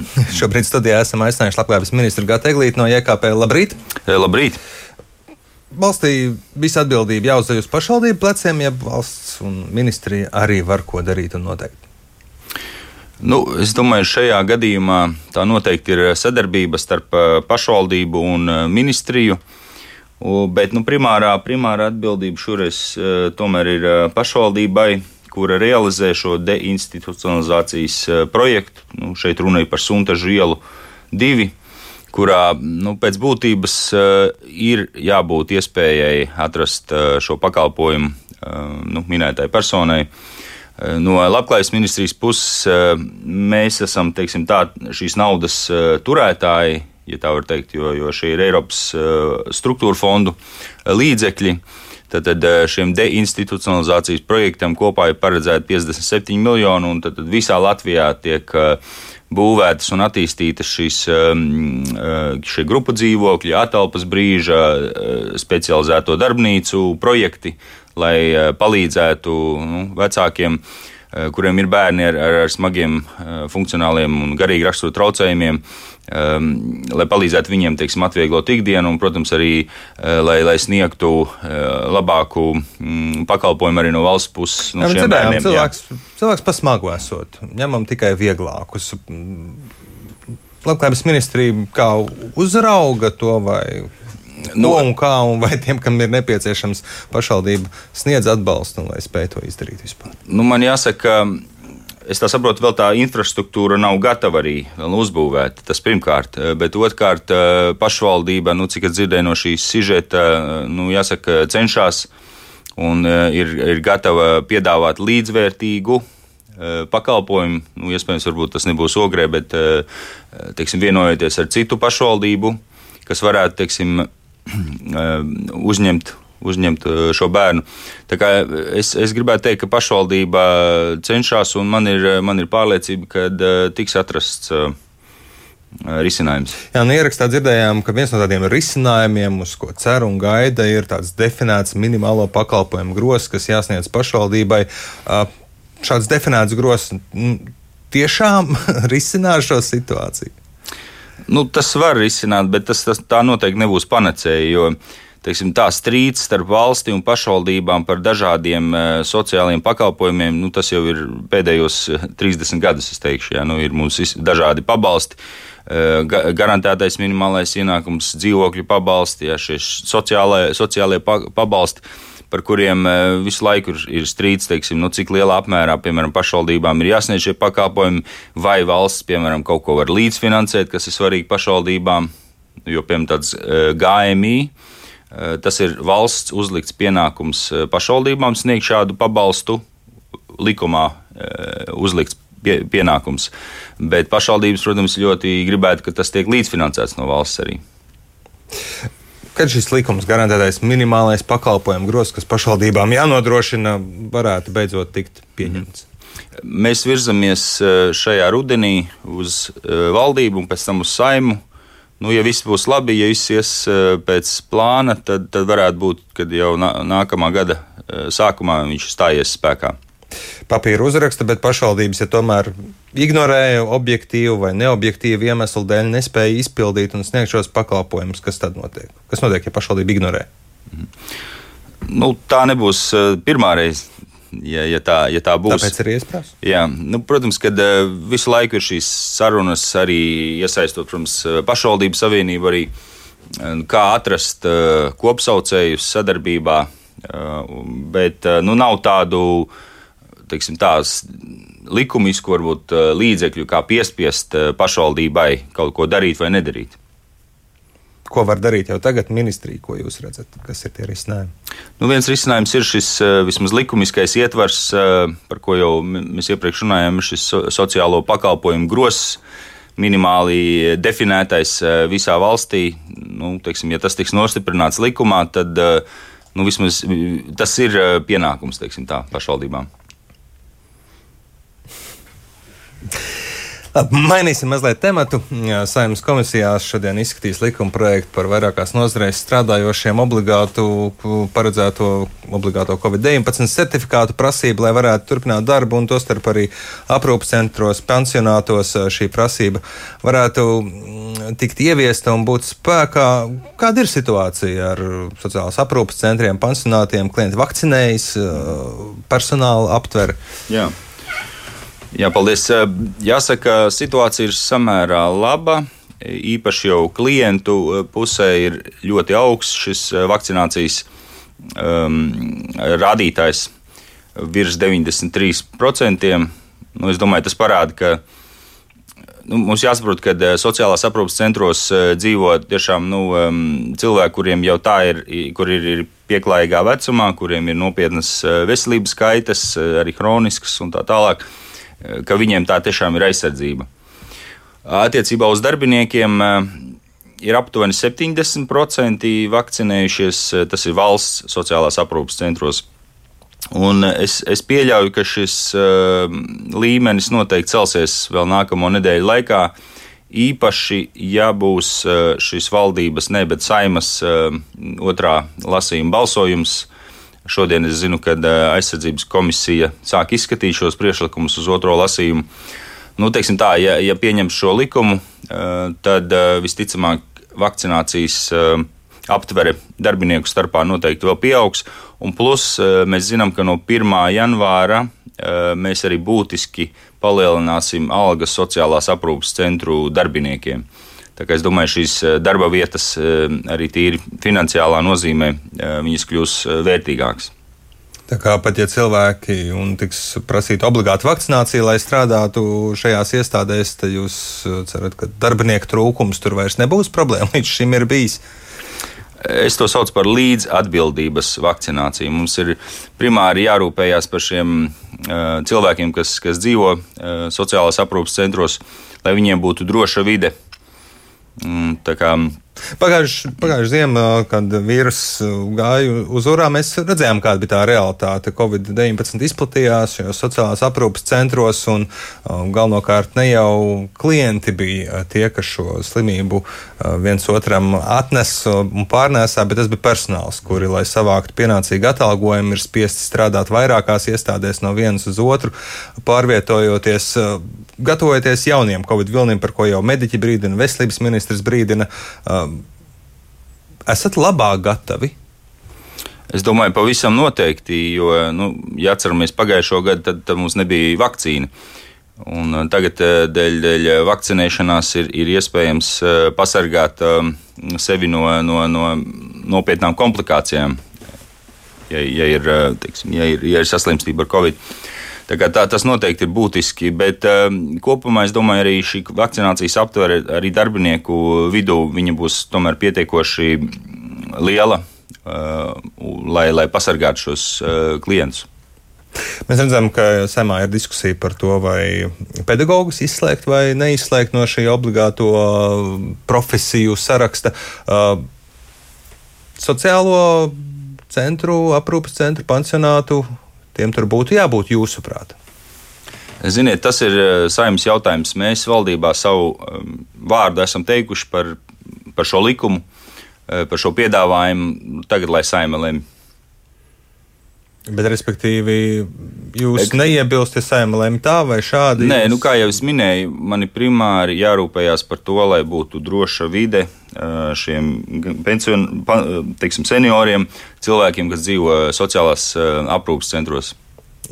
Šobrīd studijā esam aicinājuši labklājības ministru Gatu Eglīti no JKP. Labrīt! Labrīt! Valstī visa atbildība jāuzdev uz pašvaldību pleciem, ja valsts un ministrija arī var ko darīt un noteikt. Nu, es domāju, šajā gadījumā tā noteikti ir sadarbība starp pašvaldību un ministriju. Bet nu, primārā, primārā atbildība šoreiz tomēr ir pašvaldībai, kura realizē šo deinstitucionalizācijas projektu. Nu, šeit runa ir par Suntažu ielu divi, kurā nu, pēc būtības ir jābūt iespējai atrast šo pakalpojumu nu, minētai personai. No Labklājības ministrijas puses mēs esam teiksim, tā, šīs naudas turētāji, ja tā var teikt, jo, jo šie ir Eiropas struktūra fondu līdzekļi. Tad, tad šiem deinstitucionalizācijas projektam kopā ir paredzēta 57 miljoni, un tad, tad visā Latvijā tiek būvētas un attīstītas šīs šie grupu dzīvokļi, atelpas brīža, specializēto darbnīcu projekti, lai eh, palīdzētu nu, vecākiem, eh, kuriem ir bērni ar, ar, ar smagiem eh, funkcionāliem un garīgi raksturu traucējumiem, um, lai palīdzētu viņiem, teiksim, atvieglot ikdienu un, protams, arī, lai, lai sniegtu labāku mm, pakalpojumu arī no valsts puses. Nu, jā, bērniem, cilvēks, jā. cilvēks pasmagu esot, ņemam tikai vieglākus. Labklājības ministrija kā uzrauga to vai Nu, Ko un kā, un vai tiem, kam ir nepieciešams pašvaldība, sniedz atbalstu, lai spētu to izdarīt vispār? Nu, man jāsaka, Es tā saprotu, vēl tā infrastruktūra nav gatava arī uzbūvēta. Tas pirmkārt, bet otrkārt, pašvaldība, nu, cik es dzirdēju no šīs sižeta, nu, jāsaka, cenšas un ir, ir gatava piedāvāt līdzvērtīgu pakalpojumu. Nu, iespējams, tas nebūs ogrē, bet teiksim, vienojoties ar citu pašvaldību, kas varētu teiksim, uzņemt uzņemt uh, šo bērnu. Es, es gribētu teikt, ka pašvaldība cenšas, un man ir, man ir pārliecība, ka uh, tiks atrasts uh, risinājums. Jā, nu ierakstā dzirdējām, ka viens no tādiem risinājumiem, uz ko cer un gaida, ir tāds definēts minimālo pakalpojumu grozs, kas jāsniedz pašvaldībai. Šāds definēts grozs tiešām risinās šo situāciju. Nu, tas var risināt, bet tas, tas tā noteikti nebūs panacēja. Jo, teiksim, tā strīds starp valsti un pašvaldībām par dažādiem uh, sociālajiem pakalpojumiem, nu, tas jau ir pēdējos 30 eh, gadus, es teikšu, jā, nu, ir mums dažādi pabalsti. Uh, garantētais minimālais ienākums, dzīvokļu pabalsti, jā, šie sociālai, sociālajie pabalsti par kuriem e, visu laiku ir, strīds, teiksim, nu, cik lielā apmērā, piemēram, pašvaldībām ir jāsniedz šie pakalpojumi, vai valsts, piemēram, kaut ko var līdzfinansēt, kas ir svarīgi pašvaldībām, jo, piemēram, tāds e, GMI. E, tas ir valsts uzlikts pienākums pašvaldībām sniegt šādu pabalstu, likumā uzlikts pienākums. Bet pašvaldības, protams, ļoti gribētu, ka tas tiek līdzfinansēts no valsts arī kad šis likums garantētais minimālais pakalpojumu grozs, kas pašvaldībām jānodrošina, varētu beidzot tikt pieņemts? Mēs virzamies e, šajā rudenī uz e, valdību un pēc tam uz saimu. Nu, ja viss būs labi, ja viss ies e, pēc plāna, tad, tad varētu būt, kad jau nākamā gada sākumā viņš stājies spēkā papīra uzraksta, bet pašvaldības, ja tomēr ignorēja objektīvu vai neobjektīvu iemeslu dēļ, nespēja izpildīt un sniegt šos pakalpojumus, kas tad notiek? Kas notiek, ja pašvaldība ignorē? Nu, tā nebūs eh, pirmā reize. Ja, ja, tā, ja tā būs. Tāpēc ir iespējas. Jā, nu, protams, ka uh, visu laiku ir šīs sarunas, arī iesaistot, protams, eh, pašvaldību savienību, arī kā atrast kopsaucējus sadarbībā. Bet nu, nav tādu uh, teiksim, tās likumisku varbūt, eh, līdzekļu, kā piespiest eh, pašvaldībai kaut ko darīt vai nedarīt. Ko var darīt jau tagad ministrija, ko jūs redzat, kas ir tie risinājumi? Nu, viens risinājums ir šis eh, vismaz likumiskais ietvars, par ko jau mēs iepriekš runājām, šis sociālo pakalpojumu gross minimāli definētais visā valstī. Nu, teiksim, ja tas tiks nostiprināts likumā, tad nu, vismaz tas ir pienākums teiksim, tā, pašvaldībām. Labi, mainīsim mazliet tematu. Saimnes komisijās šodien izskatīs likuma projektu par vairākās nozarēs strādājošiem obligātu paredzēto obligāto Covid-19 certifikātu prasību, lai varētu turpināt darbu, un tostarp arī aprūpas centros, pensionātos šī prasība varētu mm, tikt ieviesta un būt spēkā. Kāda ir situācija ar sociālās aprūpas centriem, pensionātiem, klienti vakcinējas, personāla aptver? Jā. Jā, paldies. Jāsaka, situācija ir samērā laba. Īpaši jau klientu pusē ir ļoti augsts šis vakcinācijas um, rādītājs virs 93%. Nu, es domāju, tas parāda, ka nu, mums jāsaprot, ka sociālās aprūpes centros dzīvo tiešām nu, um, cilvēki, kuriem jau tā ir, kur ir, ir pieklājīgā vecumā, kuriem ir nopietnas veselības kaitas, arī hroniskas un tā tālāk ka viņiem tā tiešām ir aizsardzība. Attiecībā uz darbiniekiem ir aptuveni 70% vakcinējušies, tas ir valsts sociālās aprūpes centros. Un es, es pieļauju, ka šis uh, līmenis noteikti celsies vēl nākamo nedēļu laikā. Īpaši, ja būs uh, šis valdības, ne, bet saimas uh, otrā lasījuma balsojums Šodien es zinu, ka aizsardzības komisija sāk izskatīt šos priekšlikumus uz otro lasījumu. Nu, tā, ja, ja pieņems šo likumu, tad visticamāk vakcinācijas aptvere darbinieku starpā noteikti vēl pieaugs. Un plus mēs zinām, ka no 1. janvāra mēs arī būtiski palielināsim algas sociālās aprūpas centru darbiniekiem. Es domāju, šīs eh, darba vietas eh, arī tīri finansiālā nozīmē eh, viņas kļūs vērtīgākas. Tā kā pat ja cilvēki tiks prasīta obligāta vakcinācija, lai strādātu šajās iestādēs, tad jūs cerat, ka darbinieku trūkums tur vairs nebūs problēma. Līdz šim ir bijis. Es to saucu par līdzatbildības vakcināciju. Mums ir primāri jārūpējas par šiem uh, cilvēkiem, kas, kas dzīvo uh, sociālās aprūpes centros, lai viņiem būtu droša vide, uh, Mm, Pagājušā ziemā, kad vīruss gāja uz urā, mēs redzējām, kāda bija tā realitāte. Covid-19 izplatījās šajos sociālās aprūpes centros, un um, galvenokārt ne jau klienti bija tie, kas šo slimību uh, viens otram atnes un pārnēsā, bet tas bija personāls, kuri, lai savāktu pienācīgu atalgojumu, ir spiesti strādāt vairākās iestādēs no vienas uz otru, pārvietojoties uh, gatavojoties jauniem Covid vilniem, par ko jau mediķi brīdina, veselības ministrs brīdina, um, esat labāk gatavi? Es domāju, pavisam noteikti, jo, nu, ja atceramies pagājušo gadu, tad, tad mums nebija vakcīna. Un uh, tagad uh, dēļ, dēļ vakcinēšanās ir, ir iespējams uh, pasargāt um, sevi no, no, no nopietnām komplikācijām, ja, ja, ir, teiksim, ja, ir, ja ir saslimstība ar covid. -19. Tā tā, tas noteikti ir būtiski, bet uh, kopumā es domāju, arī šī vakcinācijas aptvere arī darbinieku vidū būs tomēr pietiekoši liela, uh, lai, lai pasargātu šos uh, klientus. Mēs redzam, ka samā ir diskusija par to, vai pedagogus izslēgt vai neizslēgt no šī obligāto profesiju saraksta. Sociālo centru, aprūpes centru, pansionātu tiem tur būtu jābūt jūsuprāt? Ziniet, tas ir eh, saimnes jautājums. Mēs valdībā savu um, vārdu esam teikuši par, par šo likumu, eh, par šo piedāvājumu. Tagad, lai saima lemj. Bet, respektīvi, jūs Bet, neiebilstat, ja saima lemj tā vai šādi? Nē, jūs... nu, kā jau es minēju, man ir primāri jārūpējas par to, lai būtu droša vide šiem pension, teiksim, senioriem, cilvēkiem, kas dzīvo sociālās aprūpas centros.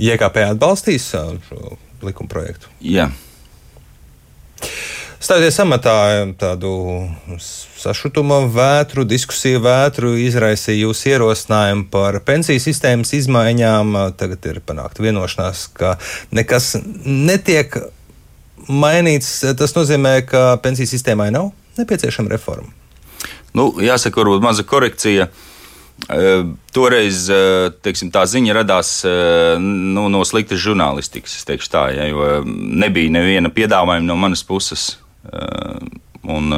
JKP atbalstīs šo likuma projektu. Jā. Stājoties amatā, tādu sašutuma vētru, diskusiju vētru izraisīja jūsu ierosinājumu par pensiju sistēmas izmaiņām. Tagad ir panākta vienošanās, ka nekas netiek mainīts. Tas nozīmē, ka pensiju sistēmai nav nepieciešama reforma. Nu, jāsaka, varbūt maza korekcija. Uh, Toreiz teiksim, tā ziņa radās nu, no sliktas žurnālistikas, tā, ja, jo nebija neviena piedāvājuma no manas puses. Un,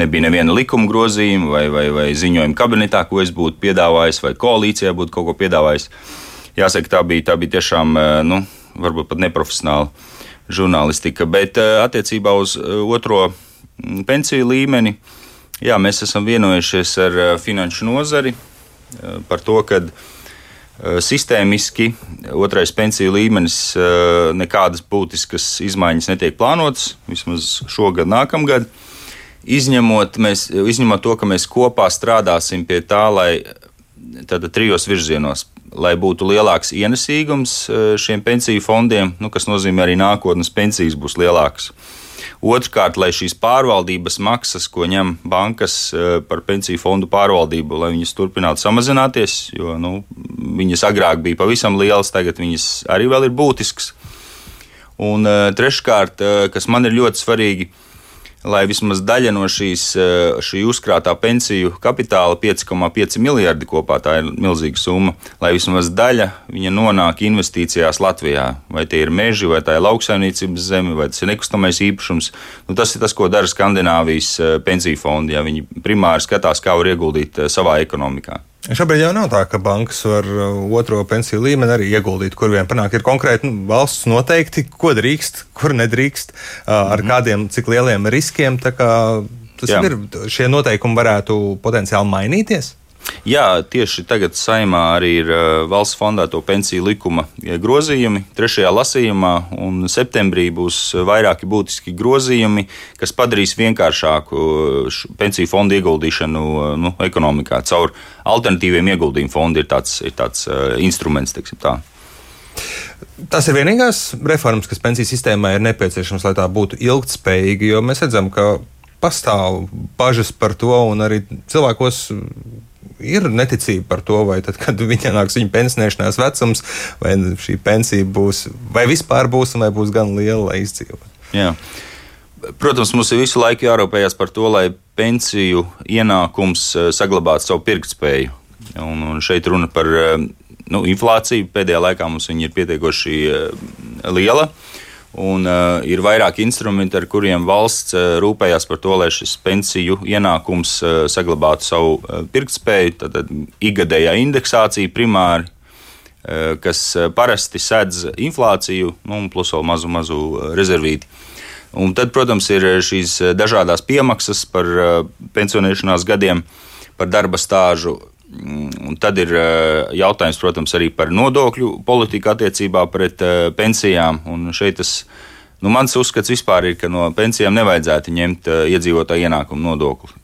nebija neviena likuma grozījuma vai, vai, vai ziņojuma kabinetā, ko es būtu piedāvājis, vai koalīcijā būtu kaut ko piedāvājis. Jāsaka, tā bija, tā bija tiešām nu, varbūt pat neprofesionāla žurnālistika. Bet attiecībā uz otro pensiju līmeni, jā, mēs esam vienojušies ar finanšu nozari par to, ka sistēmiski otrais pensiju līmenis nekādas būtiskas izmaiņas netiek plānotas vismaz šogad, nākamgad. Izņemot, mēs, izņemot to, ka mēs kopā strādāsim pie tā, lai tātad trijos virzienos, lai būtu lielāks ienesīgums šiem pensiju fondiem, nu, kas nozīmē arī nākotnes pensijas būs lielākas. Otrkārt, lai šīs pārvaldības maksas, ko ņem bankas e, par pensiju fondu pārvaldību, lai viņas turpinātu samazināties, jo nu, viņas agrāk bija pavisam lielas, tagad viņas arī vēl ir būtiskas. Un e, treškārt, kas man ir ļoti svarīgi, lai vismaz daļa no šīs, eh, šī uzkrātā pensiju kapitāla, 5,5 miljardi kopā, tā ir milzīga summa, lai vismaz daļa viņa nonāk investīcijās Latvijā. Vai tie ir meži, vai tā ir lauksaimniecības zeme, vai tas ir nekustamais īpašums. Nu, tas ir tas, ko dara Skandināvijas eh, pensiju fondi. Ja viņi primāri skatās, kā var ieguldīt eh, savā ekonomikā. Šobrīd jau nav tā, ka bankas var uh, otro pensiju līmeni arī ieguldīt, kur vien panāk. Ir konkrēti nu, valsts noteikti, ko drīkst, kur nedrīkst, uh, ar mm. kādiem, cik lieliem riskiem. Tas Jā. ir, šie noteikumi varētu potenciāli mainīties. Jā, tieši tagad saimā arī ir valsts fondēto pensiju likuma grozījumi trešajā lasījumā, un septembrī būs vairāki būtiski grozījumi, kas padarīs vienkāršāku pensiju fondu ieguldīšanu nu, ekonomikā. Caur alternatīviem ieguldījumu fondu ir tāds, ir tāds instruments, teiksim tā. Tas ir vienīgās reformas, kas pensiju sistēmā ir nepieciešams, lai tā būtu ilgspējīga, jo mēs redzam, ka pastāv bažas par to, un arī cilvēkos ir neticība par to, vai tad, kad viņa nāks viņa pensionēšanās vecums, vai šī pensija būs, vai vispār būs, vai būs gan liela, lai izdzīvotu. Jā. Protams, mums ir visu laiku jārūpējas par to, lai pensiju ienākums eh, saglabātu savu pirktspēju. Un, un šeit runa par eh, nu, inflāciju. Pēdējā laikā mums ir pietiekoši eh, liela. Uh, Un, uh, ir vairāk instrumenti, ar kuriem valsts uh, rūpējās par to, lai šis pensiju ienākums uh, saglabātu savu uh, pirktspēju. Tad, tad ikgadējā indeksācija primāri, uh, kas parasti sedz inflāciju, nu, plus vēl mazu, mazu rezervīti. Un tad, protams, ir šīs dažādas piemaksas par pensionēšanās gadiem, par darba stāžu. Mm, un tad ir eh, jautājums, protams, arī par nodokļu politiku attiecībā pret eh, pensijām. Un šeit tas, nu, mans uzskats vispār ir, ka no pensijām nevajadzētu ņemt eh, iedzīvotāju ienākumu nodokli.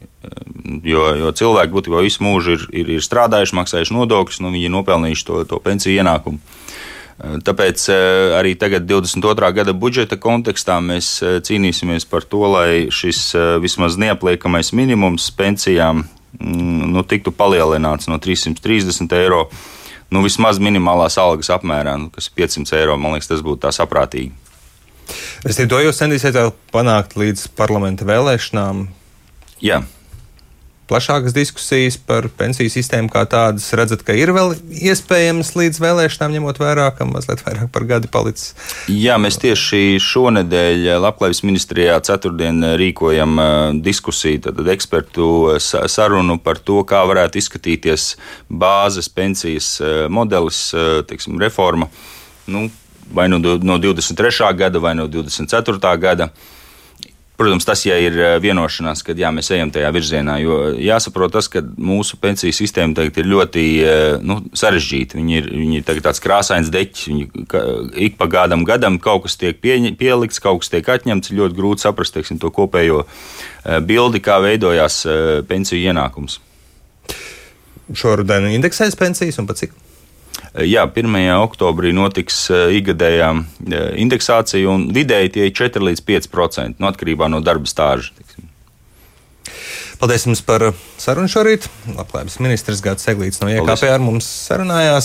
Jo, jo cilvēki būtībā visu mūžu ir, ir, ir strādājuši, maksājuši nodokļus, nu, viņi ir nopelnījuši to, to pensiju ienākumu. Tāpēc arī tagad, 22. gada budžeta kontekstā, mēs cīnīsimies par to, lai šis vismaz neapliekamais minimums pensijām nu, tiktu palielināts no 330 eiro nu, vismaz minimālās algas apmērā, nu, kas ir 500 eiro. Man liekas, tas būtu tā saprātīgi. Es to jūs centīsieties panākt līdz parlamenta vēlēšanām. Jā plašākas diskusijas par pensiju sistēmu kā tādas. Redzat, ka ir vēl iespējams līdz vēlēšanām, ņemot vērā, ka mazliet vairāk par gadu palicis. Jā, mēs tieši šonadēļ Labklājības ministrijā ceturtdien rīkojam diskusiju, tad ekspertu sarunu par to, kā varētu izskatīties bāzes pensijas modelis, teiksim, reforma. Nu, vai nu no 23. gada, vai no 24. gada. Protams, tas ja ir eh, vienošanās, ka jā, mēs ejam tajā virzienā. Jo jāsaprot, tas, ka mūsu pensiju sistēma tagad ir ļoti eh, nu, sarežģīta. Viņi ir, viņi ir tāds krāsains deķis. Ik pa gadam, gadam kaut kas tiek pie, pielikts, kaut kas tiek atņemts. Ir ļoti grūti saprast teiksim, to kopējo eh, bildi, kā veidojās pensiju ienākums. Šoruden indeksēs pensijas un pat cik? Jā, 1. oktobrī notiks ikgadējā indeksācija, un vidēji tie ir 4 līdz 5% no atkarībā no darba stāža. Tiksim. Paldies jums par sarunu šorīt. Labklājības ministrs Gārds Seglīts no IKP ar mums sarunājās.